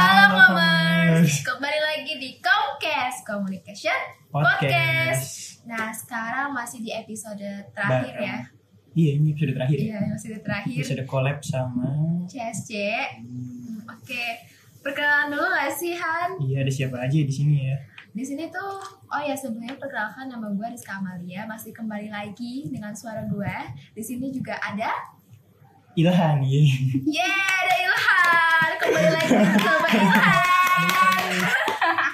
Halo Komers, kembali lagi di Comcast Communication Podcast. Podcast. Nah sekarang masih di episode terakhir ya, Iya ini episode terakhir ya. iya masih di terakhir Episode collab sama CSC. Hmm, Oke, perkenalan dulu gak sih Han? Iya ada siapa aja di sini ya. Di sini tuh, oh ya sebelumnya perkenalkan nama gue Rizka Amalia, masih kembali lagi dengan suara gue. Di sini juga ada, Ilhan iya. yeah ada Ilhan, kembali lagi bersama Ilhan.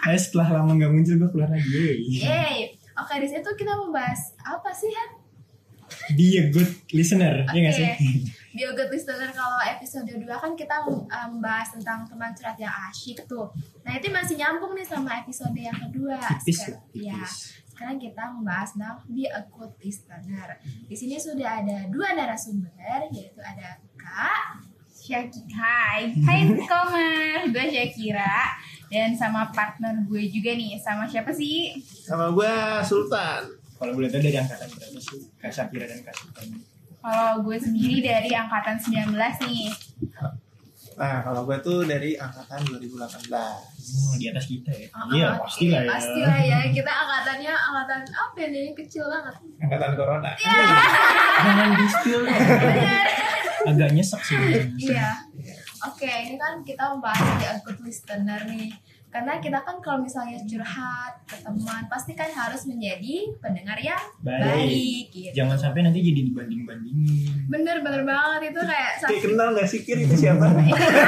Eh, setelah lama nggak muncul gue keluar lagi. Yeay. Oke, di situ kita membahas apa sih Han? Be a good listener, ya nggak sih? Bio Good Listener kalau episode 2 kan kita membahas tentang teman curhat yang asyik tuh. Nah itu masih nyambung nih sama episode yang kedua. Tipis lah, ya, tipis. Sekarang kita membahas tentang Be a Good Listener. Di sini sudah ada dua narasumber, yaitu ada Kak. Syaki Hai, hai Komar, gue Syakira dan sama partner gue juga nih, sama siapa sih? Sama gue Sultan. Kalau boleh tahu dari angkatan berapa sih? Kak Syakira dan Kak Sultan. Kalau gue sendiri dari angkatan 19 nih. Nah, kalau gue tuh dari angkatan 2018. Hmm, di atas kita ya. Oh, Iya oke, pastilah ya. Pastilah ya. Kita angkatannya angkatan apa ya nih? Kecil banget. Angkatan Corona. Jangan di spill dong. Agak nyesek sih. Iya. Oke, ini kan kita membahas a Good Listener nih. Karena kita kan kalau misalnya curhat ke teman, pasti kan harus menjadi pendengar yang Baik. baik gitu. Jangan sampai nanti jadi dibanding-bandingin. Bener bener banget itu kayak Kayak sakit. kenal gak sih Kir itu siapa?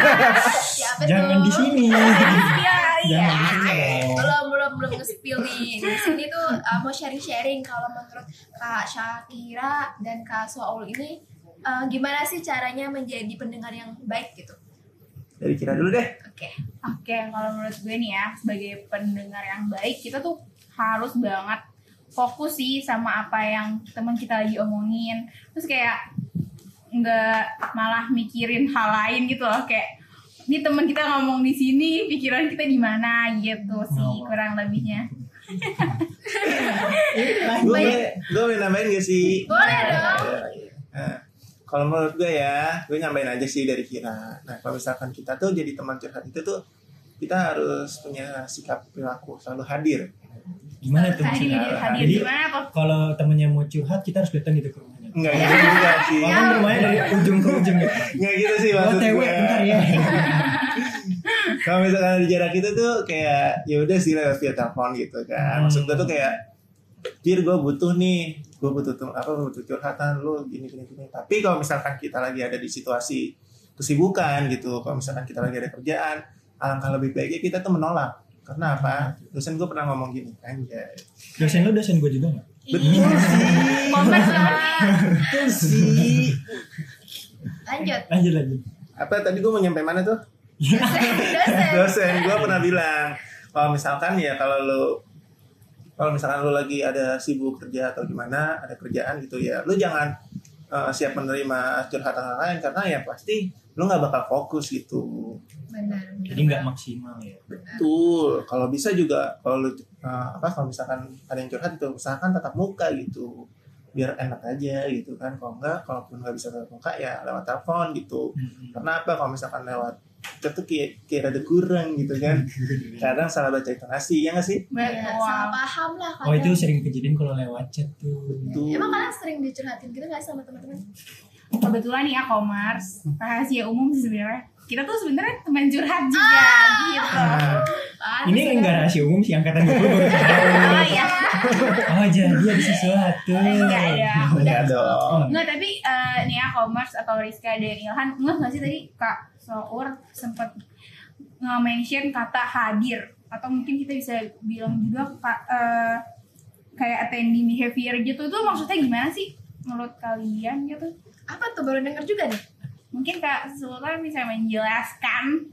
Siapa Jangan tuh? di sini. Iya ya. Dong. belum belum belum nge-spill nih di sini tuh uh, mau sharing sharing kalau menurut kak Syakira dan kak Soul ini uh, gimana sih caranya menjadi pendengar yang baik gitu Dari Kira dulu deh. oke Oke, kalau menurut gue nih ya, sebagai pendengar yang baik, kita tuh harus banget fokus sih sama apa yang teman kita lagi omongin. Terus kayak nggak malah mikirin hal lain gitu loh, kayak ini teman kita ngomong di sini, pikiran kita di mana gitu sih Oh. kurang lebihnya. Gue boleh, gue boleh nambahin gak sih? Boleh dong. Iya, iya. Nah, kalau menurut gue ya, gue nyampein aja sih dari Kira. Nah, kalau misalkan kita tuh jadi teman curhat itu tuh, kita harus punya sikap perilaku selalu hadir. Gimana tuh Hadir, Jadi gimana kok? kalau temennya mau curhat kita harus datang gitu ke rumahnya. Enggak gitu juga sih. Kan rumahnya dari ujung ke ujung gitu. Enggak gitu sih Oh, maksud gue. bentar ya. kalau misalkan di jarak itu tuh kayak ya udah sih lewat via telepon gitu kan maksud gue tuh kayak Jir gue butuh nih. Gue butuh tuh apa butuh curhatan lu gini gini gini. Tapi kalau misalkan kita lagi ada di situasi kesibukan gitu kalau misalkan kita lagi ada kerjaan alangkah lebih baiknya kita tuh menolak. Karena apa? Dosen gue pernah ngomong gini anjay. Dosen lu dosen gue juga nggak? betul sih. Kompas banget. betul sih. Lanjut. Lanjut lanjut. apa tadi gue mau nyampe mana tuh? Dosen dosen. Gue pernah bilang kalau misalkan ya kalau lu kalau misalkan lu lagi ada sibuk kerja atau gimana ada kerjaan gitu ya lu jangan eh, siap menerima curhatan orang lain karena ya pasti lu nggak bakal fokus gitu. Benar Jadi nggak maksimal ya. betul. Kalau bisa juga kalau lu eh, apa kalau misalkan ada yang curhat itu usahakan tatap muka gitu biar enak aja gitu kan. Kalau enggak kalaupun nggak bisa tatap muka ya lewat telepon gitu. Hmm. karena apa? Kalau misalkan lewat kita tuh kayak kayak ada kurang gitu kan kadang salah baca intonasi ya nggak sih ya, salah Wow. paham lah Oh itu kadang. sering kejadian kalau lewat chat tuh. tuh emang kalian sering dicurhatin gitu nggak sama teman-teman Kebetulan nih ya Komars, rahasia umum sih sebenarnya. Kita tuh sebenarnya teman curhat juga gitu. Nah, Pantes Ini ya. enggak rahasia umum sih angkatan 20 baru Oh tahu. iya. Oh jadi ada sesuatu. Enggak ada. enggak dong Enggak, tapi eh, nih ya Komars atau Rizka dan Ilhan, enggak nggak sih tadi Kak Sour sempat nge-mention kata hadir. Atau mungkin kita bisa bilang juga Kak, eh, kayak attending behavior gitu. Tuh maksudnya gimana sih? Menurut kalian gitu? apa tuh? Baru denger juga nih Mungkin Kak Sultan bisa menjelaskan.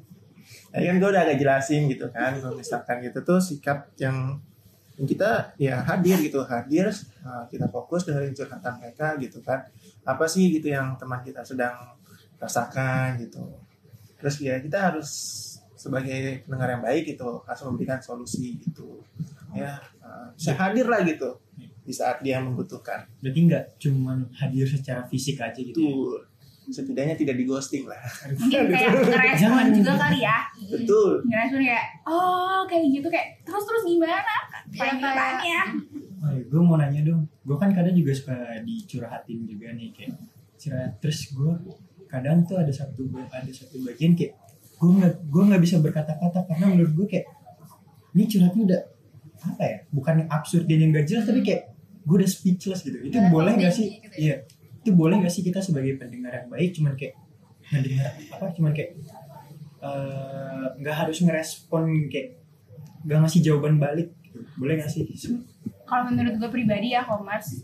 Tadi kan gue udah agak jelasin gitu kan kalau misalkan gitu tuh sikap yang yang kita ya hadir gitu. Hadir uh, kita fokus dengerin curhatan mereka gitu kan. Apa sih gitu yang teman kita sedang rasakan gitu terus ya kita harus sebagai pendengar yang baik gitu harus memberikan solusi gitu. Ya uh, hadir lah gitu di saat dia membutuhkan. Berarti nggak cuman hadir secara fisik aja gitu. ya? itu setidaknya tidak di ghosting lah. Mungkin kayak ngerespon Jangan. juga kali ya. Betul. Ngerespon kayak oh kayak gitu kayak terus terus gimana? Ya, tanya Oh, gue mau nanya dong, gue kan kadang juga suka dicurhatin juga nih kayak curhat. Terus gue kadang tuh ada satu ada satu bagian kayak gue nggak gue nggak bisa berkata-kata karena menurut gue kayak ini curhatnya udah apa ya? Bukan yang absurd dan yang gak jelas tapi kayak gue udah speechless gitu. Itu Udah boleh nggak sih? gitu ya? Iya. Itu boleh nggak sih kita sebagai pendengar yang baik cuman kayak mendengar apa? Cuman kayak eh, nggak harus ngerespon kayak nggak ngasih jawaban balik. Gitu. Boleh nggak sih? kalau menurut gue pribadi ya commerce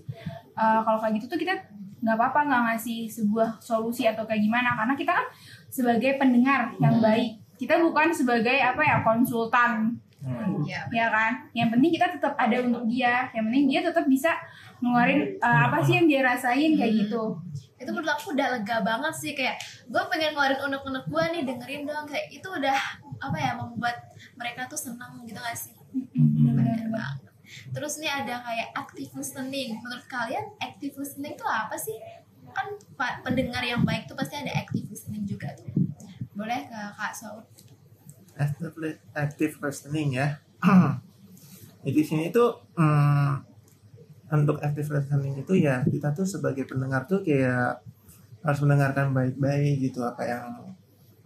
uh, kalau kayak gitu tuh kita nggak apa-apa nggak ngasih sebuah solusi atau kayak gimana. Karena kita kan sebagai pendengar yang baik kita bukan sebagai apa ya konsultan. Hmm. ya kan? Yang penting kita tetap ada untuk dia. Yang penting dia tetap bisa ngeluarin uh, apa sih yang dia rasain kayak gitu. Itu menurut aku udah lega banget sih kayak gue pengen ngeluarin unek-unek gue nih dengerin dong kayak itu udah apa ya membuat mereka tuh senang gitu gak sih? Bener banget terus nih ada kayak active listening. Menurut kalian active listening tuh apa sih? Kan pendengar yang baik tuh pasti ada active listening juga tuh. Boleh ke kak Saud? Active, active listening ya. Jadi di sini tuh hmm, untuk active listening itu ya kita tuh sebagai pendengar tuh kayak harus mendengarkan baik-baik gitu apa yang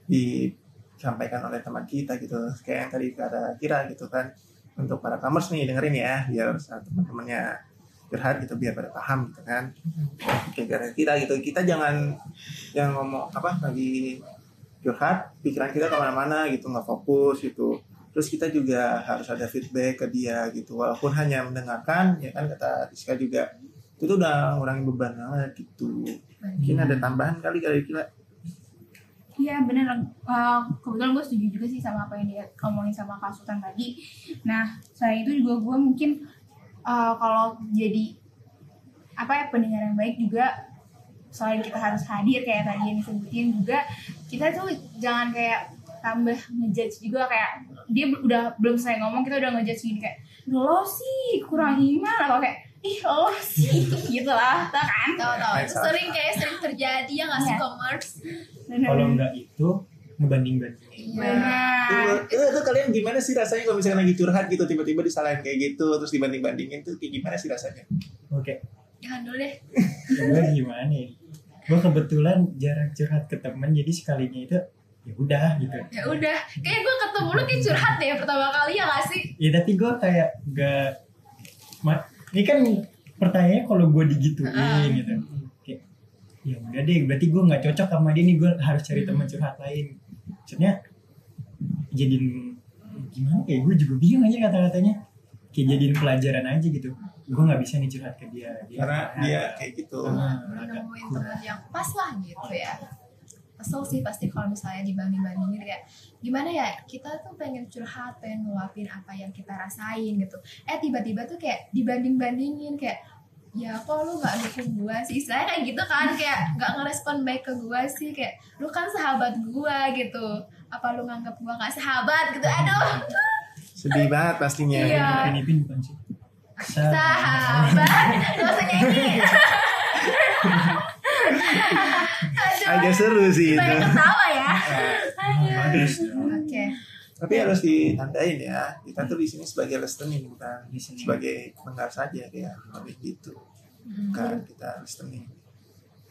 disampaikan oleh teman kita gitu. Kayak yang tadi kata kira gitu kan untuk para kamers nih dengerin ya biar teman-temannya curhat gitu biar pada paham gitu kan. Kita gitu kita jangan yang ngomong apa lagi curhat pikiran kita ke mana-mana gitu nggak fokus gitu. Terus kita juga harus ada feedback ke dia gitu walaupun hanya mendengarkan ya kan kata Rizka juga. Itu tuh udah ngurangin beban banget gitu. Mungkin ada tambahan kali kali kira Iya bener, Uh, kebetulan gue setuju juga sih sama apa yang dia ngomongin sama Kak Sultan tadi. Nah, selain itu juga gue mungkin uh, kalau jadi apa ya pendengar yang baik juga selain kita harus hadir kayak tadi yang disebutin juga kita tuh jangan kayak tambah ngejudge juga kayak dia udah belum selesai ngomong kita udah ngejudge gini kayak lo sih kurang iman atau kayak ih lo sih gitu lah tau kan tahu-tahu Baik, itu salah. sering kayak sering terjadi ya nggak sih Iya. commerce. Kalau enggak itu ngebanding-bandingin. benar itu, itu kalian gimana sih rasanya kalau misalnya lagi curhat gitu tiba-tiba disalahin kayak gitu terus dibanding-bandingin tuh kayak gimana sih rasanya Oke, jangan dulu deh gue gimana ya? Gue kebetulan jarang curhat ke temen, jadi sekalinya itu ya udah gitu. ya udah kayak gue ketemu lu kayak curhat deh pertama kali ya gak sih Ya tapi gue kayak gak, ini kan pertanyaannya kalau gue digituin Ah. gitu. Kayak, ya udah deh, berarti gue nggak cocok sama dia nih, gue harus cari teman curhat lain. Maksudnya jadiin gimana ya? Gue juga bingung aja kata-katanya. Kayak jadiin pelajaran aja gitu. Gue nggak bisa nih curhat ke dia. Dia- karena dia kayak gitu Ah, agak nemuin teman yang pas lah gitu ya kesel sih pasti kalau misalnya dibanding-bandingin kayak gimana ya kita tuh pengen curhat pengen ngeluapin apa yang kita rasain gitu. Eh tiba-tiba tuh kayak dibanding-bandingin kayak ya kok lu nggak dukung gua sih? Istilahnya kayak gitu kan kayak nggak ngerespon baik ke gua sih kayak lu kan sahabat gua gitu. Apa lu nganggap gua nggak sahabat? Gitu. Aduh. Sedih banget pastinya. Iya. Ipin Ipin bukan sih. Sa- sahabat. Gak usah nyanyi. aduh agak seru sih itu. ketawa ya? Ah, bagus. oke. Tapi harus ditandain ya. Kita tuh di sini sebagai listening bukan Listening. sebagai pendengar saja kayak lebih gitu. Bukan kita listening.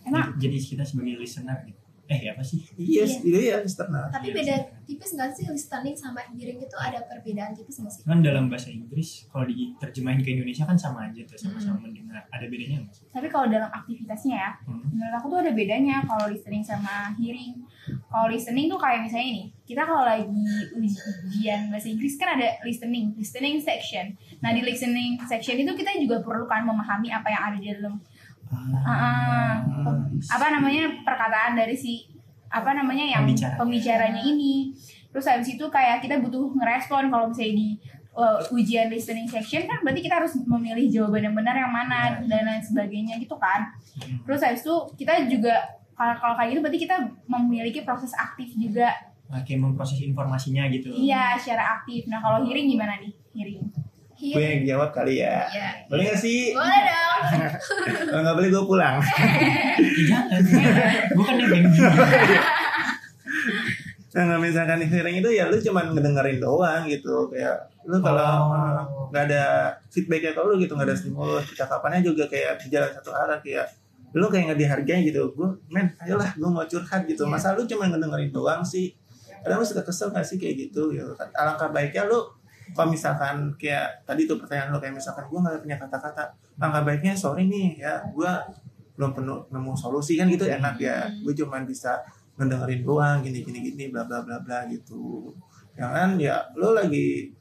Emang Jadi kita sebagai listener gitu. Eh apa sih? iya iya listener Tapi Iya, beda listener. tipis nggak sih listening sama hearing itu ada perbedaan tipis nggak sih? Kan dalam bahasa Inggris kalau diterjemahin ke Indonesia kan sama aja tuh sama-sama mendengar. Ada bedanya nggak sih? tapi kalau dalam aktivitasnya ya Hmm. menurut aku tuh ada bedanya kalau listening sama hearing kalau listening tuh kayak misalnya ini kita kalau lagi uji- ujian bahasa Inggris kan ada listening listening section nah di listening section itu kita juga perlu kan memahami apa yang ada di dalam Ah, apa namanya perkataan dari si apa namanya yang Pembicaranya. pembicaranya ini. Terus habis itu kayak kita butuh ngerespon kalau misalnya di uh, ujian listening section kan berarti kita harus memilih jawaban yang benar yang mana dan lain sebagainya gitu kan. Hmm. terus habis itu kita juga kalau kalau kayak gitu berarti kita memiliki proses aktif juga. Oke memproses informasinya gitu. iya secara aktif. Nah kalau hearing gimana nih hearing gue yang jawab kali ya. Iya. boleh gak sih? Boleh dong. kalau nggak boleh gue pulang. Jangan. Gue kan nebeng nah misalkan hearing itu ya lu cuman ngedengerin doang gitu. Kayak lu kalau Oh. uh, nggak ada feedbacknya ke lu gitu nggak ada stimulus cakapannya juga kayak jalan satu arah kayak lu kayak nggak dihargai gitu. Gue men ayolah gue mau curhat gitu. Iya. masa lu cuma ngedengerin doang sih? Kadang lu suka kesel gak sih kayak gitu gitu kan? Alangkah baiknya lu kalau misalkan kayak tadi tuh pertanyaan lu kayak misalkan gue nggak punya kata-kata alangkah baiknya sorry nih ya gue belum penuh nemu solusi kan gitu enak ya. Gue cuman bisa ngedengerin doang gini gini gini bla bla bla bla gitu. Jangan ya lu lagi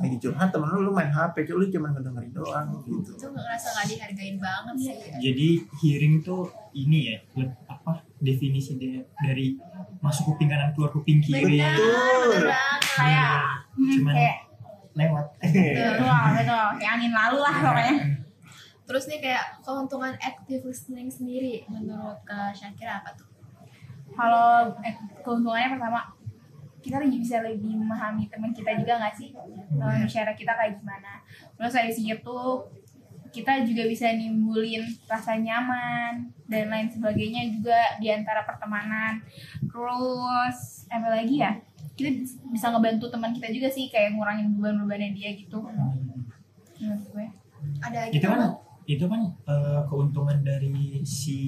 lagi curhat temen lu lu main HP lu cuma ngedengerin doang gitu. Itu ngerasa gak dihargain banget sih. jadi hearing tuh ini ya apa definisi de- dari masuk kuping kanan keluar kuping kiri. Benar, benar banget. kayak hmm, Cuman- kayak lewat. Betul betul. Kayak angin lalu lah pokoknya. Terus nih kayak keuntungan active listening sendiri menurut Kak Syakira apa tuh? kalau eh, keuntungannya pertama kita lagi bisa lebih memahami teman kita juga nggak sih? Lawan bicara kita kayak gimana? Terus dari situ kita juga bisa nimbulin rasa nyaman dan lain sebagainya juga di antara pertemanan. Terus apa lagi ya kita bisa ngebantu teman kita juga sih kayak ngurangin beban-bebannya dia gitu. Menurut gue. Ada itu gitu kan itu kan eh, keuntungan dari si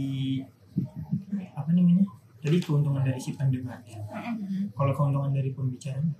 apa namanya? Tadi keuntungan dari si pendengarnya Mm-mm. kalau keuntungan dari pembicaranya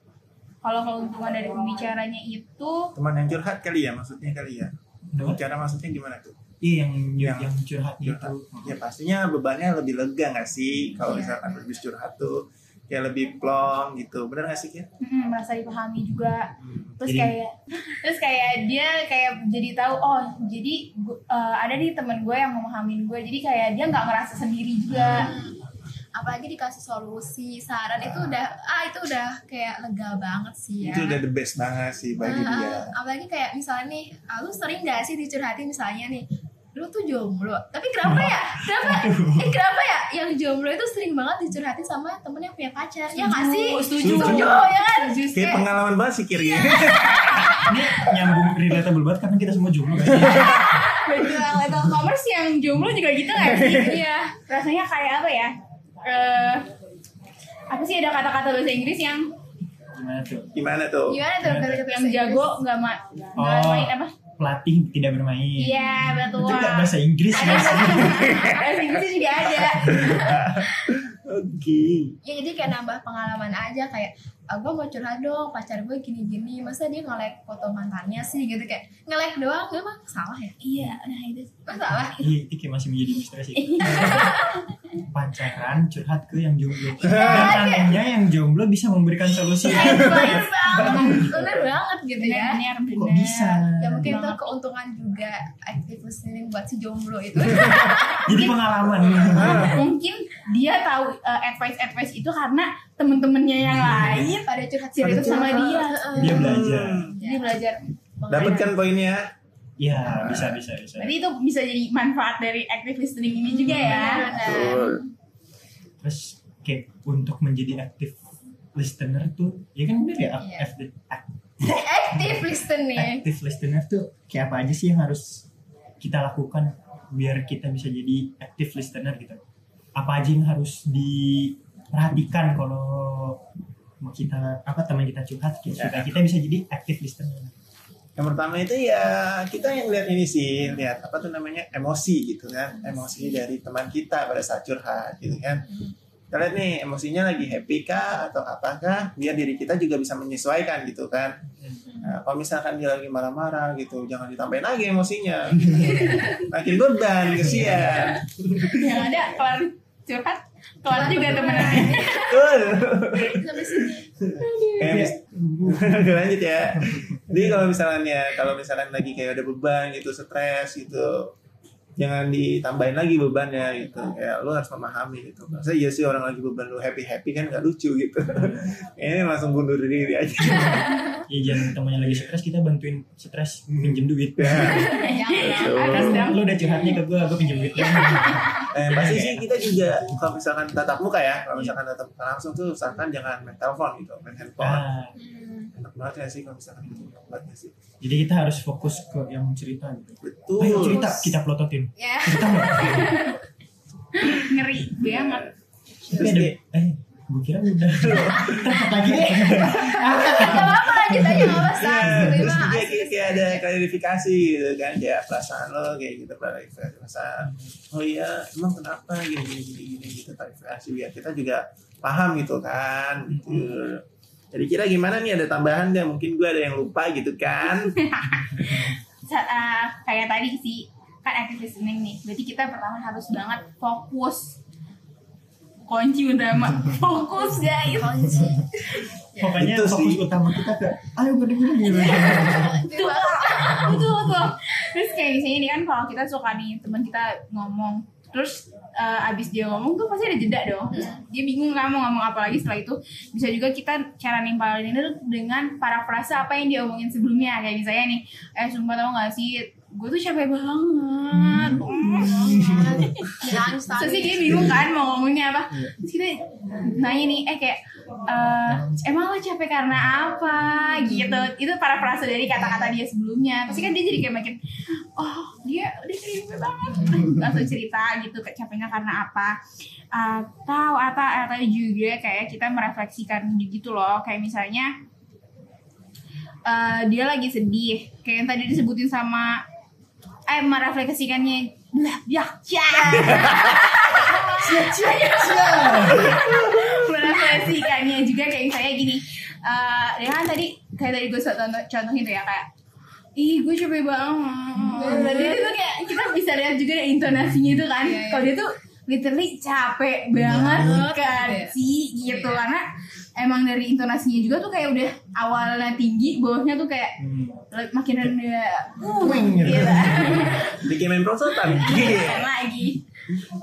kalau keuntungan dari pembicaranya itu teman yang curhat kali ya maksudnya kali ya? Bicara maksudnya gimana tuh? Iya yang Yang yang, curhat itu curhat. ya pastinya bebannya lebih lega nggak sih? Kalau Iya. misalkan habis curhat tuh kayak lebih plong gitu. Bener nggak sih Kir? mm, merasa dipahami juga. Terus Jadi- kayak terus kayak dia kayak jadi tahu oh jadi gu- eh, ada nih temen gue yang memahamin gue. Jadi kayak dia nggak ngerasa sendiri juga. Hmm. apalagi dikasih solusi saran itu udah ah itu udah kayak lega banget sih ya. Itu udah the best banget sih bagi Ah, dia. apalagi kayak misalnya nih ah, lu sering gak sih dicurhatin misalnya nih lu tuh jomblo. Tapi kenapa ya? Kenapa? Eh kenapa ya? Yang jomblo itu sering banget dicurhatin sama temen yang punya pacar. Ya nggak sih? setuju. Setuju. ya kan? Setuju. kayak pengalaman banget sih Kir ya. Ini nyambung relatable banget karena kita semua jomblo kan? Betul betul commerce yang jomblo juga gitu nggak sih? Iya. Rasanya kayak apa ya? Eh apa sih ada kata-kata bahasa Inggris yang gimana tuh? Gimana tuh? Gimana tuh? Kata yang jago nggak ma nggak Oh. main apa pelatih tidak bermain. Iya betul. Itu nggak bahasa Inggris sih bahasa Inggris juga ada. Oke. Ya jadi kayak nambah pengalaman aja kayak ah, gue mau curhat dong pacar gue gini-gini masa dia nge-like foto mantannya sih? Gitu kayak nge-like doang emang salah ya? Iya nah itu. Emang salah? Ih, itu kayak masih menjadi misteri sih. Pacaran curhat ke yang jomblo. Iya, dan anehnya yang jomblo bisa memberikan solusi. Banget bener banget gitu ya. Benar benar. kok bisa? Ya mungkin itu keuntungan juga active listening buat si jomblo itu. Jadi pengalaman. Mungkin dia tahu advice advice itu karena temen-temennya yang lain pada curhat cerita sama dia. Dia belajar. Dia belajar. Dapat kan poinnya. Ya bisa bisa bisa. Berarti itu bisa jadi manfaat dari active listening ini juga ya. Betul. terus kayak untuk menjadi active listener tuh ya kan bener ya? Iya. active, active listening. Active listener tuh kayak apa aja sih yang harus kita lakukan biar kita bisa jadi active listener gitu? Apa aja yang harus diperhatikan kalau mau kita apa teman kita curhat gitu, Ya. kita bisa jadi active listener Yang pertama itu ya kita yang lihat ini sih, lihat apa tuh namanya emosi gitu kan, emosi dari teman kita pada saat curhat gitu kan. Kita lihat nih emosinya lagi happy kah atau apakah, biar diri kita juga bisa menyesuaikan gitu kan. Nah, kalau misalkan dia lagi marah-marah gitu, jangan ditambahin lagi emosinya, makin beban, kesian. Yang ada kelar curhat, kelar juga temennya. Betul. sampai sini Kayak mis- lanjut ya. Jadi kalau misalnya ya, kalau misalkan lagi kayak ada beban gitu, stres gitu, jangan ditambahin lagi bebannya gitu. Kayak lu harus memahami gitu. Masa iya sih orang lagi beban lu happy happy kan gak lucu gitu. Ini langsung bunuh diri aja. ya jangan temannya lagi stres kita bantuin stres minjem duit Ya. Jangan. Sedang. lu udah curhatnya ke gue gue pinjem duit Eh, pasti sih kita juga kalau misalkan tatap muka ya, kalau misalkan tatap muka langsung tuh usahakan jangan main telepon gitu, main handphone. ah, Hmm. Enak banget ya sih kalau misalkan itu banget ya sih Jadi kita harus fokus ke yang cerita gitu. betul Ayo cerita kita pelototin. ya Cerita ngeri banget Terus eh, gue kira udah. Lagi deh. nggak apa-apa lanjut aja nggak apa-apa. Iya, Terima terus kayak, kayak ada klarifikasi gitu kan kayak perasaan lo kayak gitu klarifikasi perasaan oh iya emang kenapa gini gini gini gini gitu klarifikasi. Biar kita juga paham gitu kan gitu jadi kira gimana nih ada tambahan nggak? Mungkin gue ada yang lupa gitu kan. Uh, kayak tadi sih kan active listening nih. Berarti kita pertama harus banget fokus kunci utama fokus guys. Kunci Pokoknya Itu fokus sih. utama kita ke, ayo gue dengerin. Gitu. betul betul. Betul terus kayak misalnya ini kan kalau kita suka nih teman kita ngomong terus eh, abis dia ngomong tuh pasti ada jeda dong. Terus dia bingung nggak mau ngomong apa lagi setelah itu. Bisa juga kita cara nimpalin itu dengan parafrase apa yang dia omongin sebelumnya. Kayak misalnya nih eh sumpah tau gak sih gue tuh capek banget. Nangis Terus sih dia bingung kan mau ngomongnya apa. Terus kita nanya nih eh kayak eh, Emang lo capek karena apa? Gitu. Itu parafrase dari kata-kata dia sebelumnya. Pasti kan dia jadi kayak makin Oh dia dia capek banget. Langsung cerita gitu capeknya karena apa? Atau atau, atau juga kayak kita merefleksikan gitu loh. Kayak misalnya eh, Dia lagi sedih. Kayak yang tadi disebutin sama Eh merefleksikannya Lah, ya, ya. merefleksikannya juga kayak misalnya gini eh ya kan tadi kayak tadi gue contoh contohin tuh ya kayak ih gue capek banget Berarti itu kayak kita bisa lihat juga dari intonasinya itu kan Iya, iya. kalau dia tuh literally capek banget Banget, kan iya. sih gitu Iya. karena emang dari intonasinya juga tuh kayak udah awalnya tinggi bawahnya tuh kayak Hmm. makin rendah uh, gitu. gitu. bikin main prosotan lagi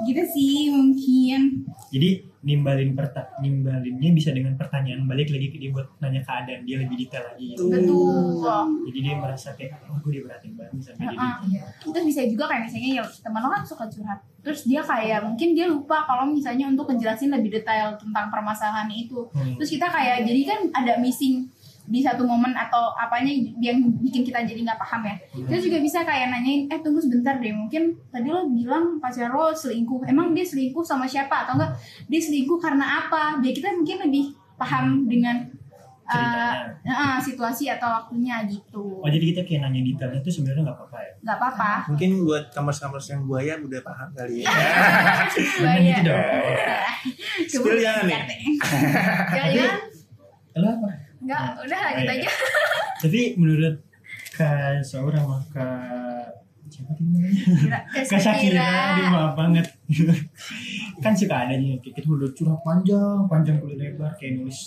gitu sih mungkin Jadi nimbalin perta nimbalinnya bisa dengan pertanyaan balik lagi ke dia buat nanya keadaan dia lebih detail lagi gitu. betul Jadi dia merasa kayak oh gue diperhatiin banget sampai jadi Heeh. Iya. terus bisa juga kayak misalnya ya teman lo kan suka curhat terus dia kayak mungkin dia lupa kalau misalnya untuk ngejelasin lebih detail tentang permasalahan itu Hmm. terus kita kayak jadi kan ada missing di satu momen atau apanya yang bikin kita jadi nggak paham ya. Kita juga bisa kayak nanyain eh tunggu sebentar deh mungkin tadi lo bilang pacar lo selingkuh. Emang dia selingkuh sama siapa atau enggak dia selingkuh karena apa? Biar kita mungkin lebih paham dengan uh, Ceritanya. uh, situasi atau waktunya gitu. Oh jadi kita kayak nanya detailnya tuh sebenarnya nggak apa-apa ya? nggak apa-apa. Mungkin buat kampus-kampus yang buaya udah paham kali ya. Jangan gitu dong. Skill jangan nih. jangan-jangan Lo apa? nggak udah lanjut iya. aja Tapi menurut Kak Saura sama Kak siapa tadi namanya? Kak Shakira, dia maaf banget. kan suka ada nih, kayak kita udah curhat panjang, panjang kulit lebar, kayak nulis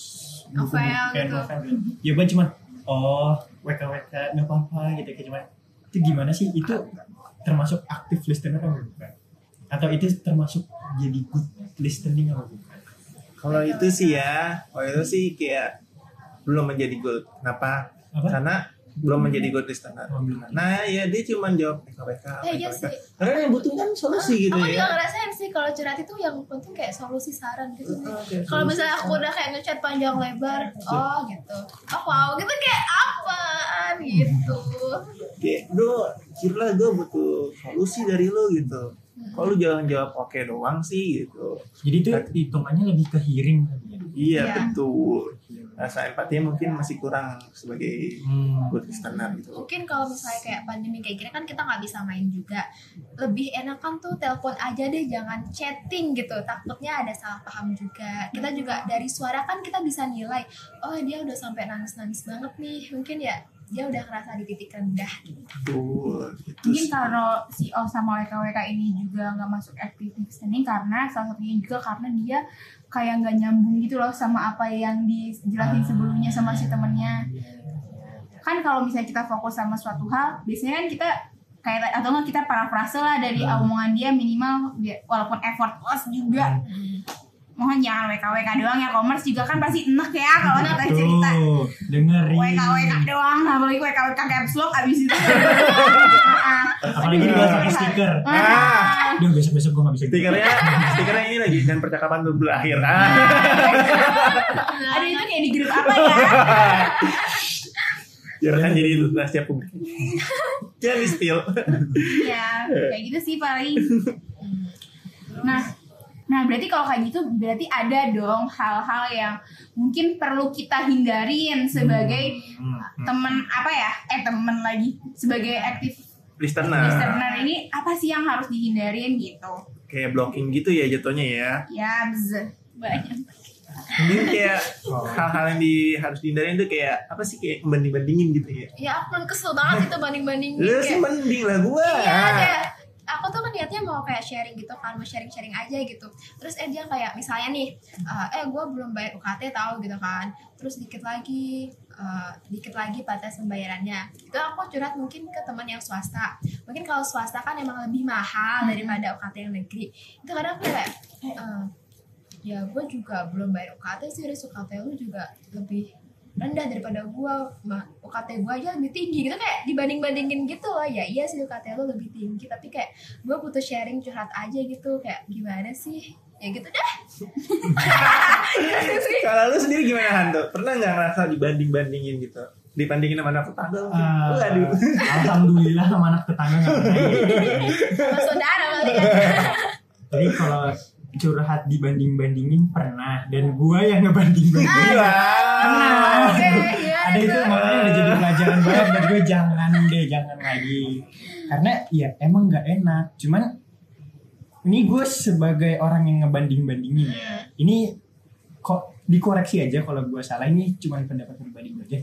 buku, Novel kayak gitu. novel gitu. Ya bukan cuma, oh WKWK nggak apa-apa gitu, kayak cuma itu gimana sih? Itu termasuk aktif listener apa bukan? Atau itu termasuk jadi good listening apa bukan? kalau itu sih ya kalau itu sih kayak belum menjadi gold. Kenapa? Apa? karena belum menjadi gold Oh, belum. nah ya dia cuma jawab PKWK Eh, iya PKWK. sih. karena yang butuh kan solusi gitu aku juga ya. ngerasain sih kalau curhat itu yang penting kayak solusi saran gitu. Oke, kalau misalnya aku udah kayak ngechat panjang lebar oh gitu. Oh wow gitu kayak apaan gitu. Kayak bro kira gue butuh solusi dari lo gitu. Kalau lu jangan jawab oke doang sih gitu. Jadi itu hitungannya lebih ke hearing ya? iya Iya. betul rasa empati mungkin masih kurang sebagai Hmm. good listener gitu. Mungkin kalau misalnya kayak pandemi kayak gini kan kita nggak bisa main juga. Lebih enakan tuh telepon aja deh jangan chatting gitu. Takutnya ada salah paham juga. Kita juga dari suara kan kita bisa nilai oh dia udah sampai nangis nangis banget nih. Mungkin ya dia udah ngerasa di titik rendah gitu betul gitu Mungkin sih. kalau si O sama WKWK ini juga nggak masuk active listening karena salah satunya juga karena dia kayak nggak nyambung gitu loh sama apa yang dijelasin sebelumnya sama si temennya. Kan kalau misalnya kita fokus sama suatu hal, biasanya kan kita kayak atau nggak kita parafrase lah dari Hmm. omongan dia minimal walaupun effortless juga. Mohon jangan WKWK doang ya, commerce juga kan pasti enak ya kalau kita cerita. Dengerin. WKWK doang, apalagi WKWK caps lock abis itu. Heeh. Apalagi dia pakai stiker. ah Duh, besok-besok gue gak bisa gitu. stikernya stikernya ini lagi dan percakapan belum berakhir ah Aduh itu kayak di grup apa ya? Biarkan jadi rahasia publik. Jangan di spill. ya kayak gitu sih paling nah nah berarti kalau kayak gitu berarti ada dong hal-hal yang mungkin perlu kita hindarin sebagai temen apa ya eh temen lagi sebagai aktif Listener. listener ini apa sih yang harus dihindarin gitu Kayak blocking gitu ya jatuhnya ya. ya bz banyak Mungkin kayak hal-hal yang di, harus dihindarin itu kayak apa sih kayak banding-bandingin gitu ya. ya ampun kesel banget itu banding banding Lu sih mending lah gua. Iya, kayak aku tuh kan niatnya mau kayak sharing gitu kan, mau sharing-sharing aja gitu. Terus eh dia kayak misalnya nih, eh, eh gue belum bayar UKT tahu gitu kan. Terus dikit lagi, eh, dikit lagi batas pembayarannya. Itu aku curhat mungkin ke teman yang swasta. Mungkin kalau swasta kan emang lebih mahal daripada UKT yang negeri. Itu kadang aku kayak, eh, ya gue juga belum bayar UKT sih, terus UKT lu juga lebih rendah daripada gua Ma- UKT gua aja lebih tinggi gitu kayak dibanding bandingin gitu loh ya iya sih UKT lo lebih tinggi tapi kayak gua butuh sharing curhat aja gitu kayak gimana sih ya gitu deh sih. Kalau lu sendiri gimana Hanto? Pernah nggak ngerasa dibanding-bandingin gitu? Dibandingin sama anak tetangga? Ah, Waduh. Alhamdulillah sama anak tetangga nggak pernah. sama saudara kali kan Tapi kalau curhat dibanding bandingin pernah dan gua yang ngebanding bandingin. Pernah. oke gimana Ada itu tuh? makanya udah jadi pelajaran banget buat gue jangan deh jangan lagi. Karena ya emang nggak enak. Cuman ini gue sebagai orang yang ngebanding bandingin ya. Ini kok dikoreksi aja kalau gue salah ini cuma pendapat pribadi gue aja.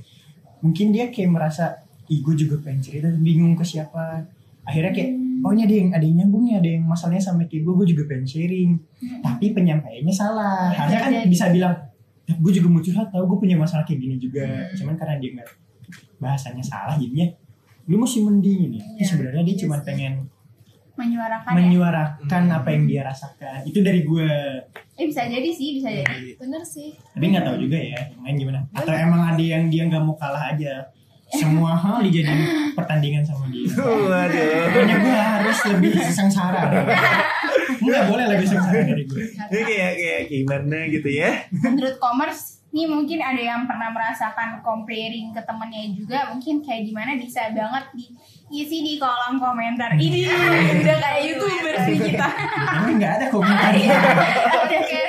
Mungkin dia kayak merasa Ih gue juga pengen cerita bingung ke siapa Akhirnya kayak Oh ini ada yang, ada yang nyambung nih Ada yang masalahnya sama kayak gue Gue juga pengen sharing Tapi penyampaiannya salah Ya, Harusnya kan bisa bilang Gue juga mau curhat tau Gue punya masalah kayak gini juga. Hmm. Cuman karena dia nggak Bahasanya salah jadinya Lu mesti mending ini. Iya, sebenarnya dia iya cuma pengen menyuarakan ya? Menyuarakan Hmm. apa yang dia rasakan. Itu dari gue eh bisa jadi sih bisa jadi. Bener sih. Tapi nggak tahu juga ya Yang lain gimana Atau emang ada yang dia nggak mau kalah aja. Semua hal dijadiin pertandingan sama dia. Waduh. Pokoknya gue harus lebih sengsara Nggak boleh sengsara dari gue Ini kayak kayak gimana gitu ya? menurut commerce nih mungkin ada yang pernah merasakan comparing ke temennya juga. Mungkin kayak gimana? Bisa banget diisi di kolom komentar. Ini udah kayak youtuber sih kita. Tapi nggak ada komentar? Udah kayak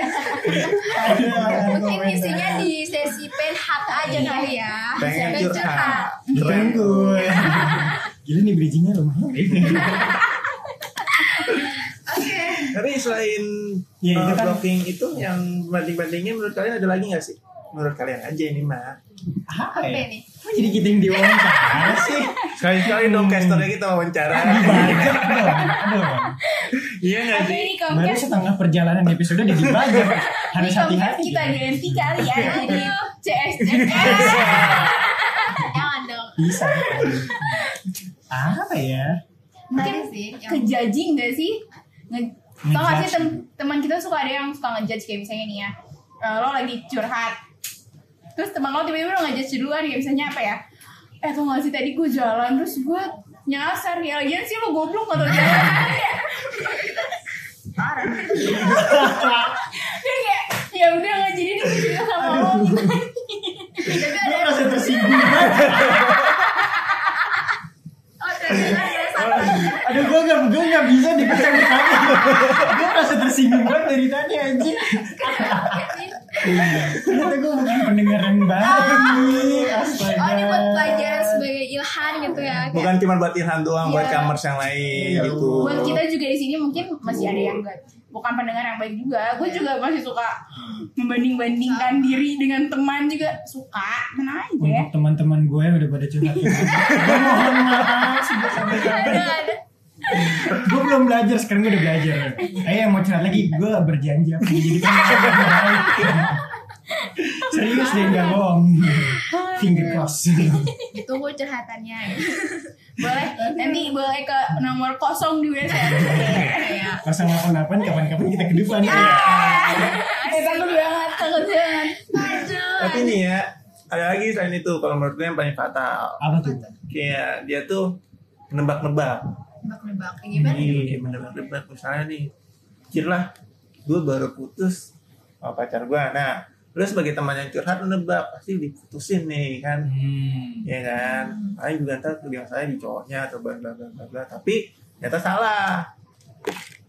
Ada mungkin komentar. isinya di sesi pen hat aja kali ya. Pengen Pen curhat. Gue Gila nih bridgingnya lumayan Tapi selain Iya, itu uh, kan- blocking itu yang banding-bandingnya menurut kalian ada lagi nggak sih? Menurut kalian aja ini mah. Apa apa ya? nih Kok jadi kita yang diwawancara sih? Sekali-sekali dong casternya kita wawancara. Dibajak dong. Aduh. Iya nggak sih? Baru setengah perjalanan episode udah dibajak Harus hati-hati. kita ganti kali ya. Jadi CSS jangan dong. Bisa. Apa ya? mungkin sih. Yang kejajing gak sih? Nge tau gak sih tem teman kita suka ada yang suka ngejudge kayak misalnya nih ya eh, lo lagi curhat. Terus teman lo tiba-tiba lo ngejudge duluan kayak misalnya apa ya? Eh tau gak sih tadi gue jalan terus gue nyasar. Ya lagian sih lo goblok gak tau jalan. Parah. Dia kayak ya udah nggak jadi nih sama lo. Tapi ada merasa tersinggung banget oh ternyata ada satu Aduh gue gak, gue gak bisa dipegang tadi Gue tersinggung banget dari tadi anjing. Ternyata gue bukan pendengar yang baik nih Astaga oh ini buat pelajaran sebagai ilham gitu ya kayak. Bukan cuma buat Ilhan doang, buat Iya. kamers yang lain Iya. gitu. buat kita juga di sini mungkin masih ada yang enggak bukan pendengar yang baik juga. Gue Iya. juga masih suka membanding-bandingkan diri dengan teman juga. Suka tenang aja. Untuk teman-teman gue yang udah pada curhat Gue mohon maaf Gue belum belajar, sekarang gue udah belajar. Ayo yang mau curhat lagi, gue berjanji yang baik Serius deh, gak bohong. Finger cross ditunggu curhatannya. Boleh nanti boleh ke nomor kosong di WhatsApp ya 088 kapan-kapan kita ke depan. Ya. eh takut banget. Takut banget. Tapi nih ya, ada lagi selain itu kalau menurut gue yang paling fatal. Apa tuh? Kayak dia tuh menebak-nebak. Nebak-nebak. Kayak gimana Iya, menebak-nebak misalnya nih. Pikir lah, gue baru putus sama pacar gue. Nah, lu sebagai teman yang curhat lu nebak pasti diputusin nih kan? Hmm. ya kan? Paling juga ntar bilang saya di cowoknya atau bla bla bla bla bla. Tapi ternyata salah.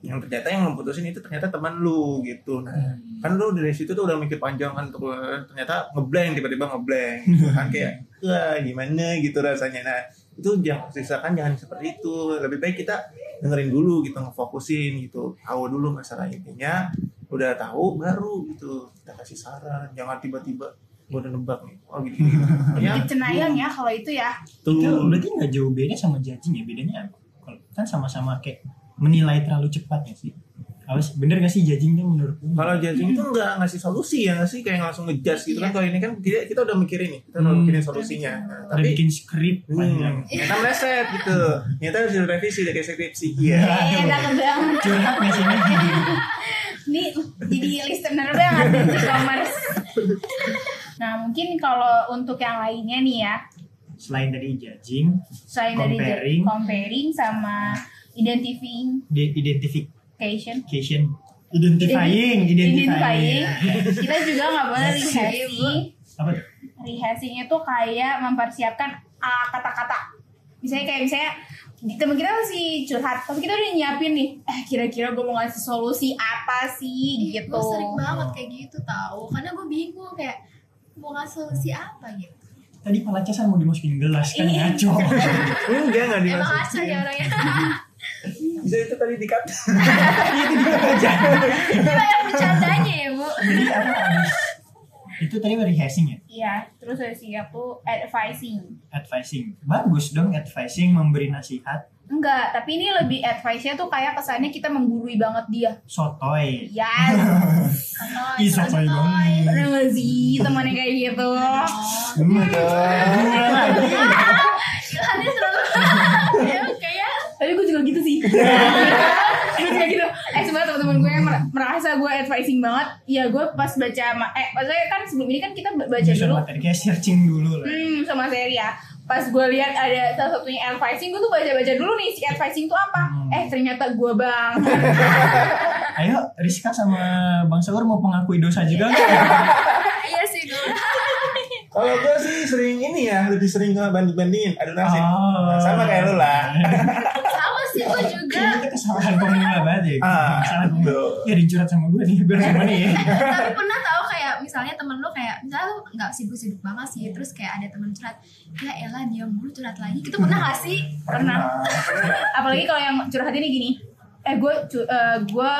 Yang ternyata yang memutusin itu ternyata teman lu gitu. Nah Hmm. kan lu dari situ tuh udah mikir panjang kan ternyata ngeblank tiba-tiba ngeblank gitu kan? Kayak wah gimana? gitu rasanya. Nah itu jangan sisakan jangan seperti itu. Lebih baik kita dengerin dulu gitu ngefokusin gitu. Tahu dulu masalah intinya udah tahu baru gitu. Kita kasih saran jangan tiba-tiba gue udah nebak nih. Oh gitu, gitu. ya cenayang ya kalau itu ya. Itu tuh berarti nggak jauh beda sama judging ya? Bedanya kan sama-sama kayak menilai terlalu cepat ya sih. Harus bener gak sih judging tuh menurut lu? Kalau judging itu nggak ngasih solusi ya nggak sih kayak langsung ngejudge gitu kan Iya. kalau ini kan kita, kita udah mikirin nih kita udah Hmm. mikirin solusinya Nah, Udah tapi bikin skrip panjang. hmm, ternyata meleset gitu ternyata harus direvisi dari skripsi iya Eh, udah banget. Curhat gak sih ini? Ini jadi listener banget di e-commerce. Nah mungkin kalau untuk yang lainnya nih ya, Selain dari judging, selain dari Comparing. comparing sama identifying di- identification, identifying, identifying, identifying. kita juga nggak boleh rehashing. Apa tuh? Rehashing itu kayak mempersiapkan ah, kata-kata. Misalnya kayak misalnya di temen kita masih curhat, tapi kita udah nyiapin nih, eh kira-kira gue mau ngasih solusi apa sih gitu. gue sering banget kayak gitu tahu karena gue bingung kayak mau ngasih solusi apa gitu Tadi palacasan mau dimasukin gelas kan Iya. ngaco. enggak nggak emang dimasukin asal ya orangnya bisa itu tadi dikat Itu juga aja. banyak bercandanya ya bu Jadi apa habis? Itu tadi rehashing ya? Iya, terus dari siap tuh advising. Advising. Bagus dong advising memberi nasihat. Enggak, tapi ini lebih advice-nya tuh kayak kesannya kita menggurui banget dia. Sotoy. Yes. Santai, Ih, sotoy banget. Gak sih temannya kayak gitu? Gua lagi. Hati selalu ya kayak Tapi gue juga gitu sih. gue juga gitu. Eh sebenarnya teman-teman gue yang mer- merasa gue advising banget. Ya gue pas baca, eh maksudnya kan sebelum ini kan kita baca dulu. materi kayak searching dulu lah. Hmm, sama seri ya. Pas gue lihat ada salah satunya advising, gue tuh baca-baca dulu nih si advising tuh apa. Hmm. Eh ternyata gue bang. Ayo Rizka sama Bang Saur mau mengakui dosa juga iya sih gue kalau gue sih sering ini ya lebih sering ke banding bandingin aduh nasib Oh. sama kayak lu lah sama sih gue juga Kayaknya itu kesalahan pemula banget ya. Ah, kesalahan pemula. betul. Ya dicurat sama gue nih, gue sama nih. tapi pernah tahu kayak misalnya temen lu kayak misalnya lu nggak sibuk-sibuk banget sih terus kayak ada temen curhat ya elah dia mulu curhat lagi itu pernah gak sih Pernah. apalagi kalau yang curhat ini gini eh gue eh gue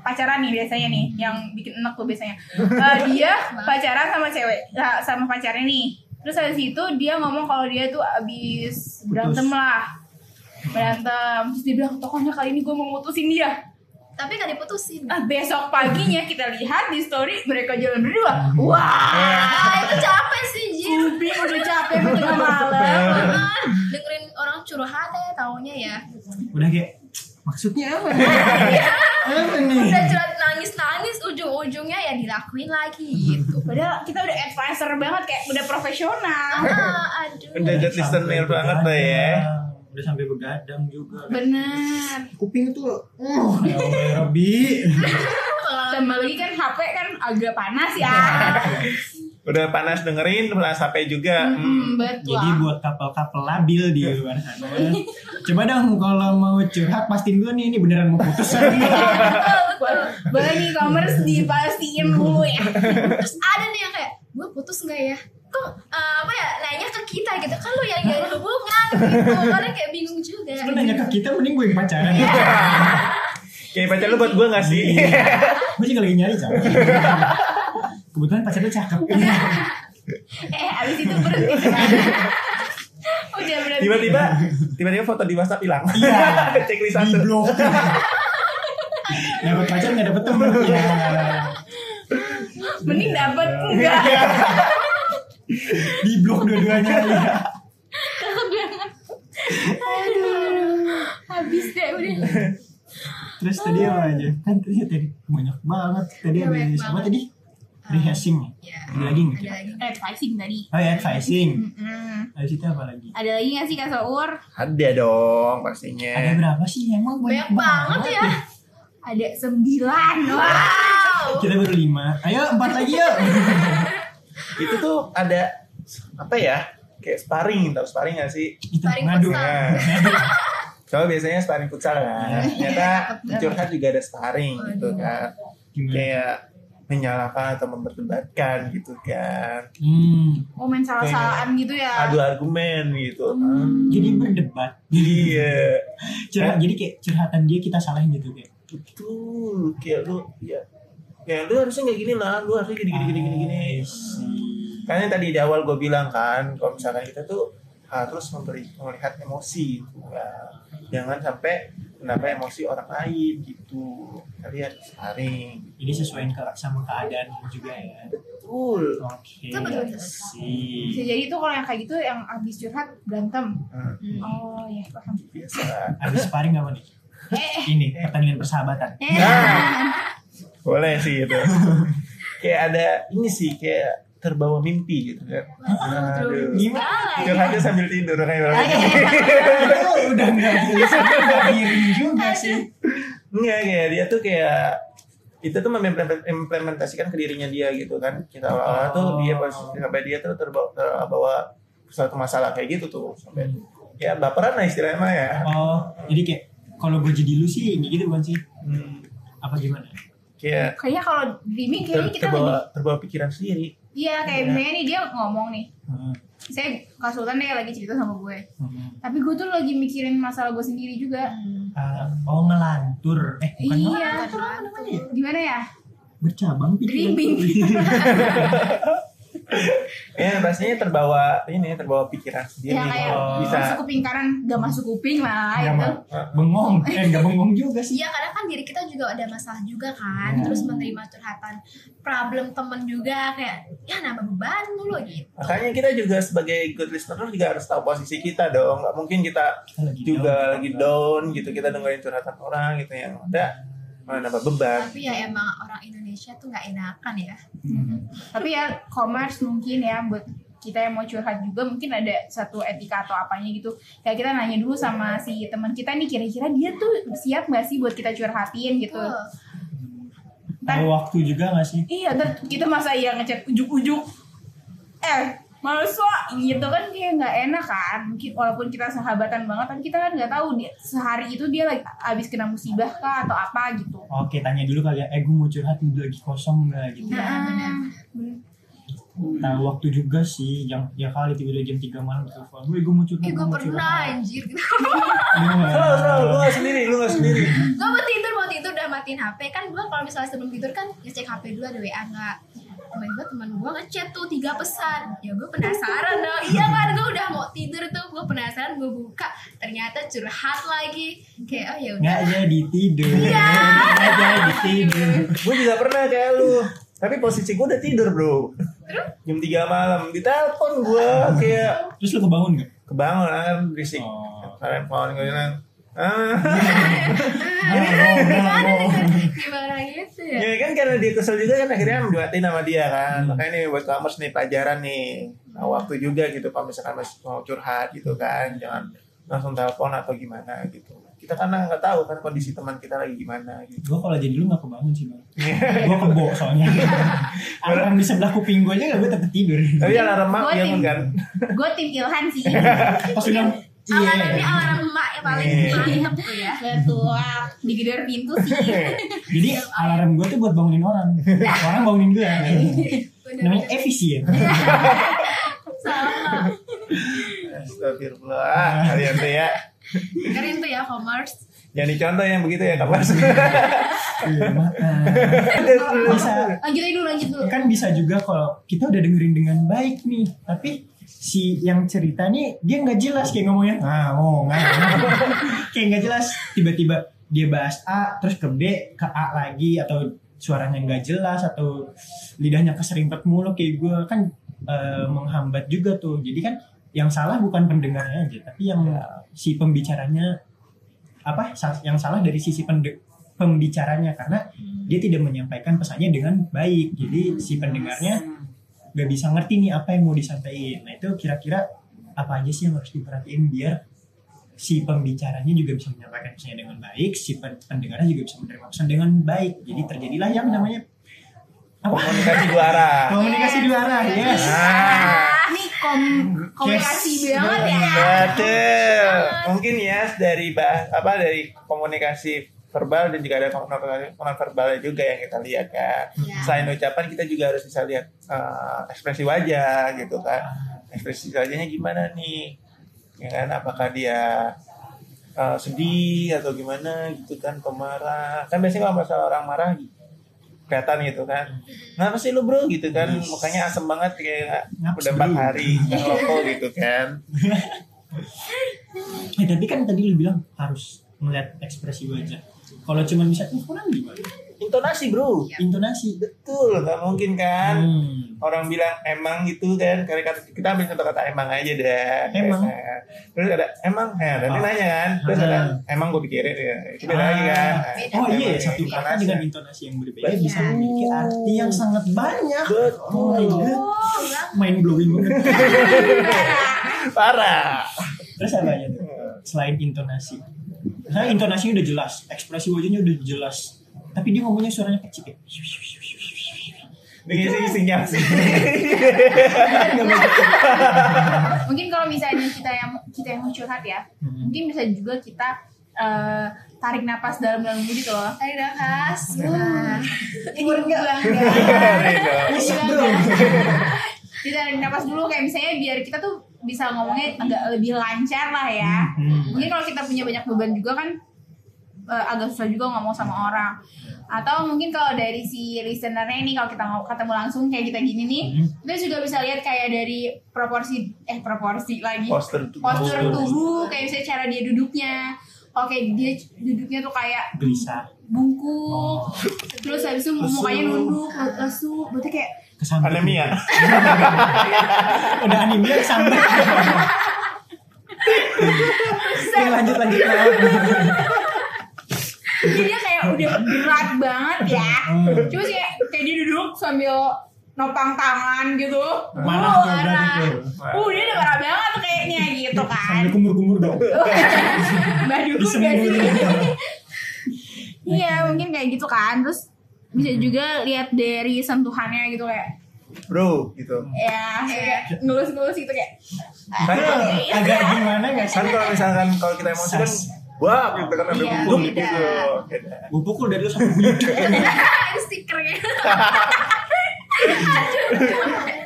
pacaran nih biasanya nih yang bikin enak tuh biasanya. Eh, dia pacaran sama cewek nah, sama pacarnya nih. Terus habis itu dia ngomong kalau dia tuh abis berantem lah. Berantem. Terus dia bilang pokoknya kali ini gue mau mutusin dia. Tapi gak diputusin. Ah besok paginya kita lihat di story mereka jalan berdua. Wah ah itu capek sih Jin. Kuping udah capek udah tengah malam. Dengerin orang curhat ya taunya ya. Udah kayak maksudnya apa? Udah curhat nangis-nangis ujung-ujungnya ya dilakuin lagi gitu Padahal kita udah advisor banget kayak udah profesional. ah aduh Udah jadi listener banget lah ya. Udah sampai begadang juga. Bener. Kuping itu, uh, ya Rabbi. Tambah lagi kan HP kan agak panas ya. udah panas dengerin panas HP juga hmm. Hmm, betul. Jadi buat couple-couple labil di luar sana, coba dong kalau mau curhat pastiin dulu nih ini beneran mau putus kan? Boleh nih commerce dipastiin dulu ya. terus ada nih yang kayak gue putus nggak ya kok eh, apa ya nanya ke kita gitu kan lu yang jadi hubungan gitu karena kayak bingung juga Sebenarnya ke kita mending gue yang pacaran ya. kayak pacar lu buat gue gak sih gue juga lagi nyari kan. Kebetulan pacarnya cakep. Eh, abis itu berhenti. Udah berhenti. tiba-tiba tiba-tiba foto di WhatsApp hilang Iya. checklist Di satu blok. Dapat pacar nggak dapet temen. Ya. Mending dapat enggak. Di blok dua-duanya ya. Habis deh udah. Terus tadi apa aja? Kan tadi, tadi banyak banget. Tadi Iya, ada banyak apa banget. tadi? Rehashing ya? ya Ada lagi nggak? ada lagi Advising tadi. Oh ya, advising. Mm-mm. Habis itu apa lagi? Ada lagi gak sih Kak Saur? ada dong Ada pastinya berapa sih? Emang banyak, banyak banget ya Ada sembilan. Wow. Kita baru lima. Ayo empat lagi yuk. itu tuh ada apa ya kayak sparring tau sparring gak sih Itu Sparring ngadu. kalau biasanya sparring futsal kan ternyata curhat juga ada sparring gitu kan Gimana? kayak menyalahkan atau memperdebatkan gitu kan Hmm. Oh main salah-salahan gitu ya. adu argumen gitu Jadi berdebat. iya Curhat, jadi kayak curhatan dia kita salahin gitu kayak. betul kayak lu ya ya lu harusnya kayak gini lah lu harusnya gini gini gini gini gini kan yang tadi di awal gue bilang kan kalau misalkan kita tuh harus memberi melihat emosi gitu ya. jangan sampai menambah emosi orang lain gitu kalian saring Jadi sesuaiin ke sama keadaan juga ya. betul Oke. Itu see. Bisa jadi tuh kalau yang kayak gitu yang abis curhat berantem. Hmm, Oh iya paham. biasa Habis sparring apa nih? Ini pertandingan persahabatan. Nah, boleh sih itu kayak ada ini sih kayak terbawa mimpi gitu. Kan aduh. Gimana? curhatnya sambil tidur kayak Itu udah nggak bisa. Diri juga sih. Enggak kayak dia tuh kayak itu tuh mengimplementasikan ke dirinya dia gitu kan. Kita awal tuh dia pas sampai dia tuh terbawa, terbawa suatu masalah kayak gitu tuh. Sampai ya baperan lah istilahnya mah ya. Oh, jadi kayak kalau gue jadi lu sih kayak gitu bukan sih? Hmm, Apa gimana? kayak Kayaknya kalau dreaming ter- kayaknya kita terbawa lagi. terbawa pikiran sendiri Iya kayak Iya. misalnya nih dia ngomong nih. Hmm. Saya konsultan deh lagi cerita sama gue. Hmm. Tapi gue tuh lagi mikirin masalah gue sendiri juga. Ah, oh ngelantur. Eh bukan Iya. ngelantur namanya? Gimana ya? Bercabang pikiran. Dreaming. ya pastinya terbawa ini terbawa pikiran sendiri Ya kayak Oh. bisa masuk kuping kanan gak masuk kuping lah Nggak itu. ma- bengong. Eh nggak bengong juga sih. Iya kadang kan diri kita juga ada masalah juga kan Ya. Terus menerima curhatan problem temen juga Kayak ya nambah beban mulu gitu makanya kita juga sebagai good listener juga harus tahu posisi kita dong nggak mungkin kita Kita lagi juga down. lagi down gitu kita dengerin curhatan orang gitu yang ada malah nambah beban Tapi ya emang orang Indonesia tuh nggak enakan ya Hmm. Tapi ya commerce mungkin ya buat kita yang mau curhat juga mungkin ada satu etika atau apanya gitu kayak kita nanya dulu sama si teman kita nih kira-kira dia tuh siap gak sih buat kita curhatin gitu. Tahu waktu juga gak sih? iya kita masa ya ngechat ujuk-ujuk eh masa gitu kan kayak nggak enak kan mungkin walaupun kita sahabatan banget tapi kita kan nggak tahu dia sehari itu dia lagi abis kena musibah kah atau apa gitu Oke tanya dulu kali ya. Eh gue mau curhat nih lagi kosong nggak gitu. Iya, benar. Tahu waktu juga sih. Yang ya kali tiba-tiba jam 3 malam telepon. Gue gue mau curhat. Gua gue pernah curhat." anjir gitu Iya. Selalu, selalu, lu gak sendiri, lu gak sendiri Gue mau tidur mau tidur udah matiin HP Kan gue kalau misalnya sebelum tidur kan ngecek HP dulu ada WA nggak Tiba-tiba teman gue ngechat tuh tiga pesan. Ya gue penasaran dong Iya kan gue udah mau tidur tuh. Gue penasaran gue buka. Ternyata curhat lagi. Kayak oh ya udah. Nggak jadi tidur. Iya. Nggak jadi tidur. Gue juga pernah kayak lu. Tapi posisi gue udah tidur bro. Jam 3 malam, ditelepon gue kayak Terus lu kebangun gak? Kebangun kan. Berisik. Oh. Telepon gue bilang Ah, Gimana gitu ya? Ya kan karena dia kesel juga kan akhirnya dimatiin sama dia kan. Makanya nih buat commerce nih pelajaran nih. Nah, waktu juga gitu kalau misalkan masih mau curhat gitu kan jangan langsung telepon atau gimana gitu. Kita karena nggak tahu kan kondisi teman kita lagi gimana gitu. Gue kalau jadi lu gak kebangun sih bang. gue kebo soalnya. Alarm di sebelah kuping gue aja gak gue tetep tidur. tapi alarm mak Gua ya tim- kan? Gue tim Ilhan sih. Pas udah iya. Alarmnya alarm emak yang paling Iya. mantep tuh ya. Betul. Digedor pintu sih. Jadi alarm gue tuh buat bangunin orang. Orang bangunin gue. Namanya Bener-bener efisien. Sama Astagfirullah. Kalian tuh ya. Keren tuh ya commerce jangan dicontoh yang begitu ya kabar Iya, makan. Bisa lanjut dulu lanjut dulu. Kan bisa juga kalau kita udah dengerin dengan baik nih tapi si yang cerita nih dia nggak jelas kayak ngomongnya ah oh nggak kayak nggak jelas. Tiba-tiba dia bahas A terus ke B ke A lagi atau suaranya nggak jelas atau lidahnya keserimpet mulu kayak gue kan eh, menghambat juga tuh. Jadi kan yang salah bukan pendengarnya aja tapi yang si pembicaranya apa yang salah dari sisi pende- pembicaranya. Karena dia tidak menyampaikan pesannya dengan baik. Jadi si pendengarnya nggak bisa ngerti nih apa yang mau disampaikan nah itu kira-kira apa aja sih yang harus diperhatiin biar si pembicaranya juga bisa menyampaikan pesannya dengan baik si pen- pendengarnya juga bisa menerima pesan dengan baik jadi terjadilah yang namanya Komunikasi dua arah. Komunikasi dua arah, yes. Nah, Ini kom komunikasi Yes. banget ya. betul. Mungkin ya dari bah apa dari komunikasi verbal dan juga ada non verbalnya juga yang kita lihat kan. Ya. Selain ucapan kita juga harus bisa lihat eh, ekspresi wajah gitu kan. Ekspresi wajahnya gimana nih? Ya kan apakah dia eh, sedih atau gimana gitu kan pemarah. Kan biasanya kalau masalah orang marah kelihatan gitu kan. Kenapa sih lu bro gitu kan Yes. mukanya asem banget kayak Ngaps, udah empat hari nggak rokok gitu kan. Eh, tapi kan tadi lu bilang harus melihat ekspresi wajah. Kalau cuma bisa kurang gimana? Intonasi bro. Intonasi. Betul, nggak mungkin kan. Hmm. Orang bilang emang gitu kan, kata kita ambil contoh kata emang aja deh. Emang. Terus ada emang, ya, nanti Oh. nanya kan. Terus ada Ah. emang gue pikirin ya. Itu beda lagi kan. Oh iya, satu kata intonasi. dengan intonasi yang berbeda Betul. bisa memiliki arti yang sangat banyak. Betul. Oh my god, mind blowing banget. Parah. Terus apa aja tuh? Selain intonasi. Nah, intonasinya udah jelas, ekspresi wajahnya udah jelas. Tapi dia ngomongnya suaranya kecil kayak. Dengan isi-isinya sih. Mungkin kalau misalnya kita yang kita yang mau curhat ya, Hmm. mungkin bisa juga kita eh, tarik napas dalam-dalam dulu gitu loh. Tarik nafas. Nah, Ini buang Bisa bro. Ditarik napas dulu kayak misalnya biar kita tuh bisa ngomongnya agak lebih lancar lah ya. Hmm. Mungkin kalau kita punya banyak beban juga kan eh, agak susah juga ngomong sama orang. Atau mungkin kalau dari si listenernya ini kalau kita mau ketemu langsung kayak kita gini nih, Hmm. kita juga bisa lihat kayak dari proporsi eh proporsi lagi. Postur. Postur tubuh kayak misalnya cara dia duduknya. Oke, dia duduknya tuh kayak Gelisah. bungkuk. Oh. Terus habis itu mukanya nunduk, lesu. Berarti kayak Kesambet. Anemia. Udah anemia kesambet. Oke, lanjut lanjut. Jadi dia kayak udah berat banget ya. Hmm. Cuma sih kayak, kayak dia duduk sambil nopang tangan gitu. Mana Uh, tuh berarti arah. tuh? Uh, dia udah parah banget kayaknya gitu kan. Sambil kumur-kumur dong. Mbak Dukun gak sih? Iya mungkin kayak gitu kan. Terus bisa juga lihat dari sentuhannya gitu kayak Bro, gitu. ya kayak ngelus-ngelus gitu kayak Kan kalau Agak gimana gak sih? kan kalau misalkan kalau kita emosi kan wah gitu kan sampai Iya, beda. gitu. Gue pukul dari lu sampai bunyi. ada stikernya.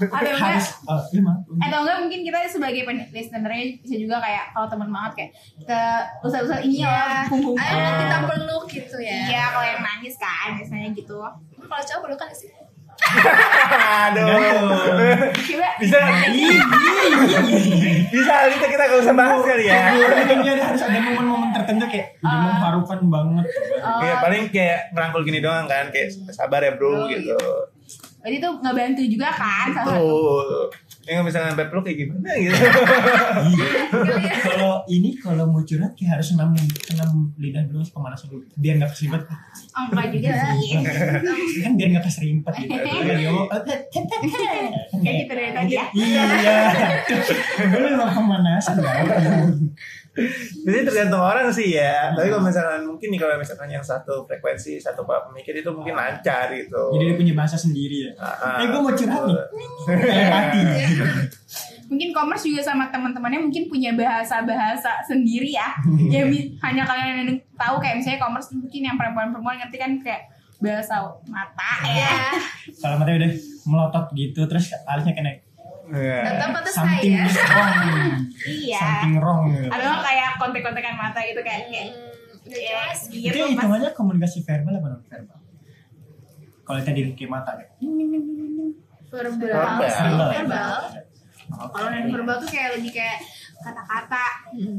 Ada enggak? Harus. Iya mah. atau enggak mungkin kita sebagai listenernya bisa juga kayak kalau teman banget kayak kita usah-usah ini Iya. ya punggung Ayo kita peluk gitu ya. iya kalau yang nangis kan biasanya gitu Kalau cowok pelukan sih. Aduh. coba Bisa bisa kita kita nggak usah bahas kali ya. Ini ada harus ada momen-momen tertentu kayak udah Ah. mengharukan banget. oh, Iya paling kayak ngerangkul gini doang kan kayak sabar ya bro Oh, gitu. Berarti tuh nggak bantu juga kan salah satu Tuh. Yang misalnya sampai peluk kayak gimana gitu. Kalau ini kalau mau curhat kayak harus enam enam lidah dulu pemanasan dulu biar nggak keserimpet. enggak juga sih kan biar nggak keserimpet gitu. Ngomong, "Eh, tet." Kan kayak kita dari tadi ya Iya. Lu memang pemanasan kan. Jadi tergantung orang sih ya. Tapi kalau misalkan mungkin nih kalau misalkan yang satu frekuensi satu pola pemikir itu mungkin lancar gitu. Jadi dia punya bahasa sendiri ya. Ah, Eh gue mau curhat nih. Mati. mungkin commerce juga sama teman-temannya mungkin punya bahasa-bahasa sendiri ya ya hanya kalian yang tahu kayak misalnya commerce mungkin yang perempuan-perempuan ngerti kan kayak bahasa mata ya Kalau matanya udah melotot gitu terus alisnya kena Iya. Tetap atau something saya. is wrong. iya Something wrong. gitu. atau nggak kayak kontek-kontekan mata gitu kayak kayak Hmm, ya, jelas. gitu Itu hitungannya komunikasi verbal apa non verbal? Kalau tadi kayak mata kayak Verbal. Verbal. verbal. Verbal. kalau non verbal tuh kayak lebih kayak kata-kata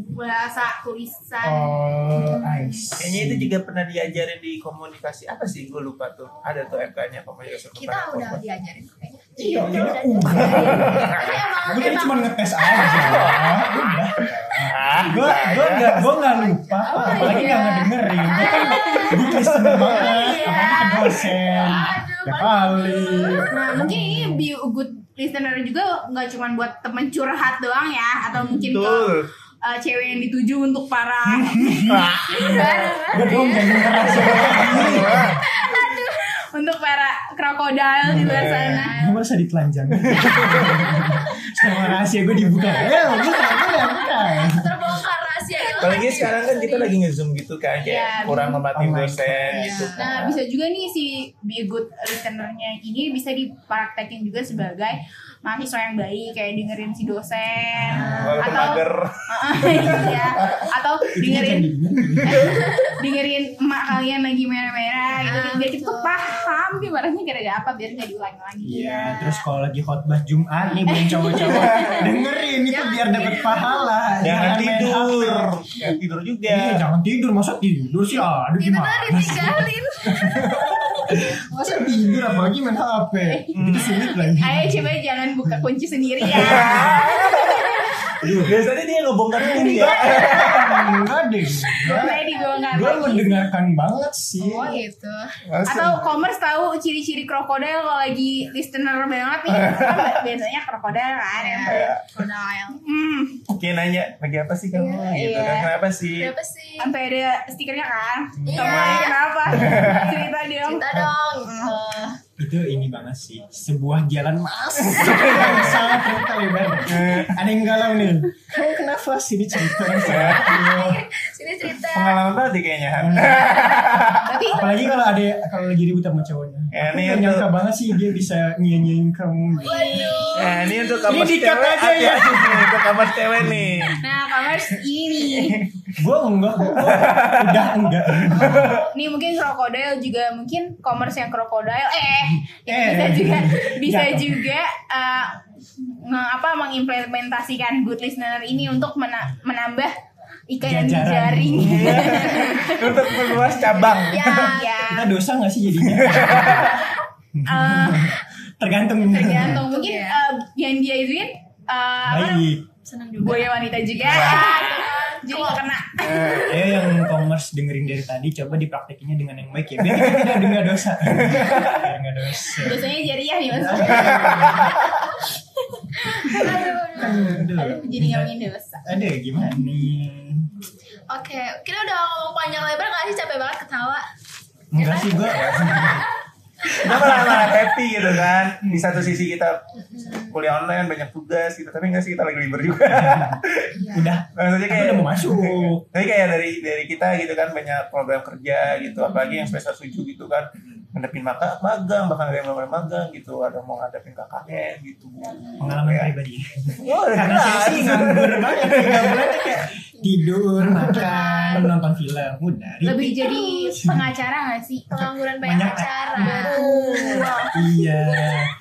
bahasa tulisan Oh, see. Kayaknya itu juga pernah diajarin di komunikasi apa sih? Gue lupa tuh. Ada tuh MK-nya komunikasi Kita udah diajarin kayaknya. Iya, udah iya. udah. Gue cuma ngetes aja. Gue gue aja. nggak gue nggak lupa. Apalagi nggak ngedengerin. Gue kan listener banget. Iya. Apalagi ke dosen. Ya kali. Nah mungkin ini be a good listener juga nggak cuma buat temen curhat doang ya atau mungkin ke uh, cewek yang dituju untuk para Gue dong jangan keras. untuk krokodil di luar merasa ditelanjang. Sama rahasia gue dibuka. Ya, bukan, bukan, bukan. terbongkar rahasia Apalagi sekarang kan kita lagi nge-zoom gitu kan kayak Iya, kurang merhatiin online dosen class. gitu Nah, kan. bisa juga nih si Be Good Listener-nya ini bisa dipraktekin juga sebagai mahasiswa yang baik kayak dengerin si dosen Walaupun mager. iya atau Itu kan dengerin dengerin emak kalian lagi merah-merah gitu Ah, biar kita tuh paham marahnya gara-gara apa biar nggak diulangi lagi Iya, terus kalau lagi khotbah Jumat nih buat cowok-cowok dengerin itu biar dapat pahala. Jangan tidur. Jangan tidur juga. Iya, jangan tidur. Masa tidur sih? Aduh itu gimana sih? ditinggalin Masa tidur apalagi main HP? Itu sulit lagi. ayo coba jangan buka kunci sendiri ya Biasanya dia ngebongkar ini ya. Enggak deh. saya dibongkar Gue mendengarkan banget sih. oh gitu atau commerce tahu ciri-ciri krokodil kalau lagi listener banget nih kan biasanya krokodil kan ya Kayak, Konail hmm Oke nanya lagi apa sih kamu gitu Iya. kan kenapa sih? Kenapa sih? sampai ada stikernya kan Iya. kamu lagi kenapa cerita dong Cerita dong gitu. Itu ini banget sih. Sebuah jalan masuk yang sangat ternyata lebar. Ada yang galau nih. Kamu kenapa sih ini cerita sangat Sini cerita. Pengalaman tadi kayaknya. Han. tapi Apalagi kalau ada kalau lagi ribut sama cowoknya. Ya, ini nyangka banget sih dia bisa nyanyiin kamu. Waduh. Nah ini untuk kamar cewek aja ya. untuk kamar cewek nih. nah commerce ini Gue enggak, gua udah enggak. nih mungkin krokodil juga mungkin commerce yang krokodil eh Eh. bisa juga bisa Jatuh. juga eh, nge- apa mengimplementasikan good listener ini untuk mena- menambah ikan yang dijaring Untuk meluas cabang. ya ya Kita dosa gak sih jadinya? eh, Tergantung. tergantung mungkin Iya. eh, yang dia izin eh, apa namanya, Baik. Senang juga. buaya wanita juga jadi nggak kena Ayo yang commerce dengerin dari tadi coba dipraktekinnya dengan yang baik ya. Biar kita tidak dengar dosa. Biar nggak dosa. biasanya jariah nih mas Aduh. Aduh, Aduh, jadi ngomongin dosa Ada gimana nih? Oke, kita udah ngomong panjang lebar gak sih capek banget ketawa? Enggak sih gue. Kita malah, malah happy gitu kan. Di satu sisi kita kuliah online banyak tugas gitu, tapi nggak sih kita lagi libur juga. Udah. Maksudnya kayak udah mau masuk. Tapi kayak dari dari kita gitu kan banyak program kerja gitu, apalagi yang semester 7 gitu kan ngadepin maka magang bahkan ada yang belum magang gitu ada mau ngadepin KKN gitu Pengalaman Kayak, pribadi. oh, Karena saya sih nganggur banget. Tiga bulan kayak tidur, makan, nonton film. Udah. lebih jadi pengacara gak sih Pengangguran banyak Banyak acara. Iya.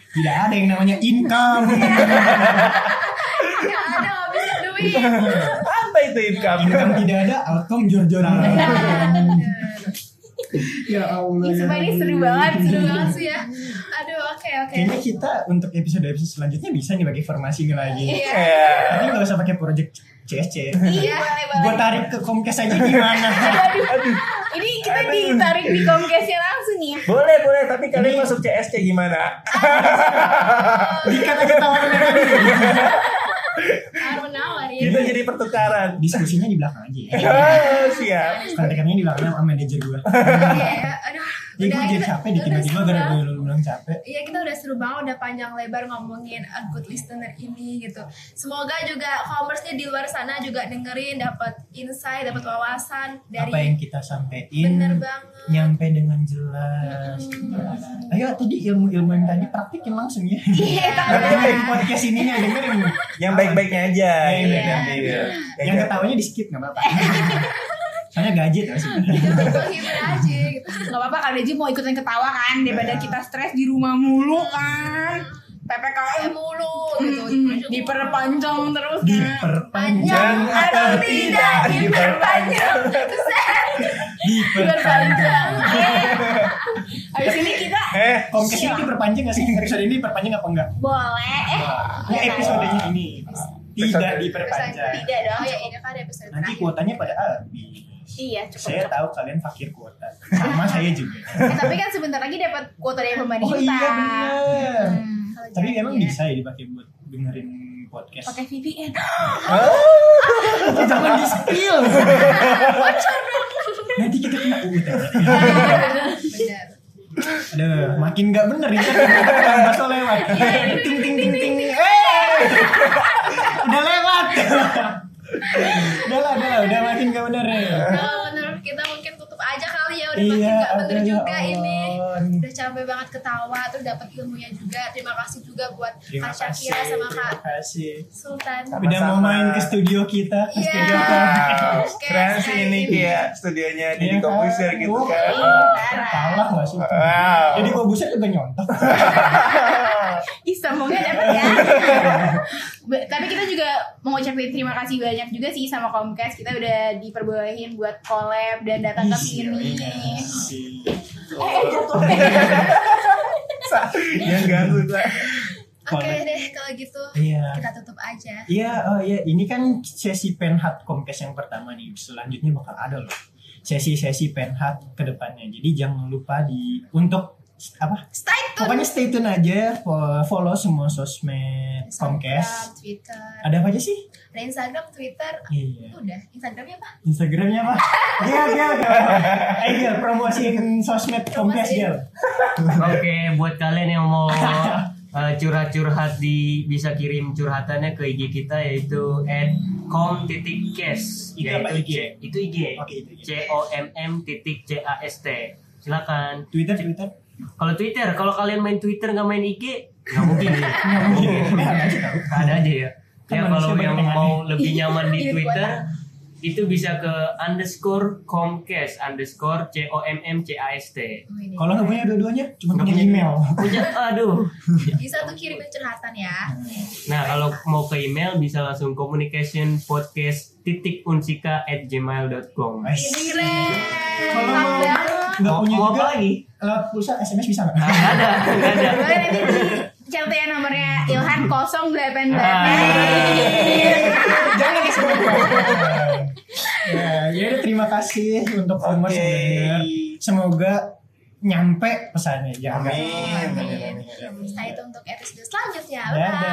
Tidak ada yang namanya income. Gak ada ngabisin duit. apa itu income income tidak ada, outcome jor-joran. Ya Allah. Ya ini seru banget, Seru banget sih ya. Aduh, oke oke. Kayaknya kita untuk episode-episode selanjutnya bisa nih bagi formasi ini lagi. Iya. Kayak Tapi nggak usah pakai project CSC. Iya. Gue tarik ke Comcast aja gimana? Aduh, ini kita ditarik di Comcast-nya langsung nih ya. boleh boleh tapi kalian masuk CSC gimana Dikat aja tawaran yang tadi. Harus menawar ya. Kita jadi pertukaran Diskusinya di belakang aja ya. oh, siap Kontekannya di belakang sama manajer gue. Iya, aduh. Jadi gue Udah, jadi kita- capek di udah tiba-tiba gara-gara lu bilang capek. Iya kita udah seru banget udah panjang lebar ngomongin a good listener ini gitu. Semoga juga commerce-nya di luar sana juga dengerin dapat insight, dapat wawasan dari Apa yang kita sampein bener banget. Nyampe dengan jelas. Ayo tadi ilmu-ilmu yang tadi praktikin langsung ya. Iya, Dengerin podcast ini nya dengerin. yang baik-baiknya aja Iya. nanti gitu. Yang ketawanya di skip nggak apa-apa. Soalnya gadget ya sih. Aja gitu. Gak apa-apa kali aja mau ikutan ketawa kan daripada kita stres di rumah mulu kan. PPKM mulu gitu. Diperpanjang terus kan. Diperpanjang atau tidak diperpanjang diperpanjang habis ini kita eh Comcast ini diperpanjang nggak sih? Episode ini diperpanjang apa enggak? boleh eh Ya episodenya ini tidak diperpanjang. tidak dong Oh ya ini kan episode Nanti terakhir. kuotanya pada habis. iya cukup Saya cukup tahu kalian fakir kuota. Sama saya juga. Eh, tapi kan sebentar lagi dapat kuota dari pemerintah Oh iya benar. Hmm, Tapi emang ya. bisa ya dipakai buat dengerin podcast. pakai VPN Jangan di spill. Nanti kita kena Benar. Aduh, makin nggak bener ya. Bakso lewat. ting ting ting ting. Eh, udah lewat. udah lah, udah lah, udah makin nggak bener ya. Kalau menurut kita tutup aja kali ya udah makin Iya, nggak bener aduh, ya juga ini. Allah. Udah capek banget ketawa terus dapat ilmunya juga. Terima kasih juga buat Terima Kak Syakira kasih, sama terima Kak kasih. Sultan. Udah mau main ke studio kita, ke Iya. studio kita. Keren sih ini kayak studionya di Iya kan? komputer gitu Oh, kan. Kalah gak sih? Wow. Jadi buset juga nyontok. Ih, sombongnya dapet ya. Ba- Tapi kita juga mau ngucapin terima kasih banyak juga sih sama Comcast. Kita udah diperbolehin buat collab dan datang ke sini. Eh, eh, jatuh. Yang ganggu lah. Oke Boleh. deh kalau gitu Iya. kita tutup aja. Iya, oh iya, ini kan sesi penhat Comcast yang pertama nih. Selanjutnya bakal ada loh. Sesi-sesi penhat ke depannya. Jadi jangan lupa di untuk apa? Stay tune. Pokoknya stay tune aja, fo- follow semua sosmed Instagram, Comcast. Twitter. Ada apa aja sih? Ada Instagram, Twitter. Iya. Udah. Instagramnya apa? Instagramnya apa? Gel, gel, gel. Eh, gel, promosiin sosmed Comcast, gel. Oke, buat kalian yang mau uh, curhat-curhat di bisa kirim curhatannya ke IG kita yaitu @com.cash Itu apa IG? C- itu IG. Oke, itu IG. C O M M titik C A S T. Silakan. Twitter, Twitter. Kalau Twitter, kalau kalian main Twitter nggak main IG, nggak mungkin ya. Nggak mungkin. Ada aja ya. Kan Ya kalau yang mau lebih nyaman di Ini Twitter itu bisa ke underscore comcast underscore c o m m c a s t. Oh. Kalau nggak punya dua-duanya, cuma Nggak punya email. Punya, aduh. Bisa tuh kirimin curhatan ya. Nah kalau mau ke email bisa langsung communication podcast titik unsika at gmail.com. Ini keren. Nggak punya mau juga, apa lagi? lewat pulsa SMS bisa nggak? Nggak ada, nggak ada. Ya nomornya Ilhan 088. Ah. Jangan disebutkan. ya, ya udah, terima kasih untuk yang dengar. Semoga nyampe pesannya. Jangan. Amin. Amin. Stay tune untuk episode selanjutnya. Bye.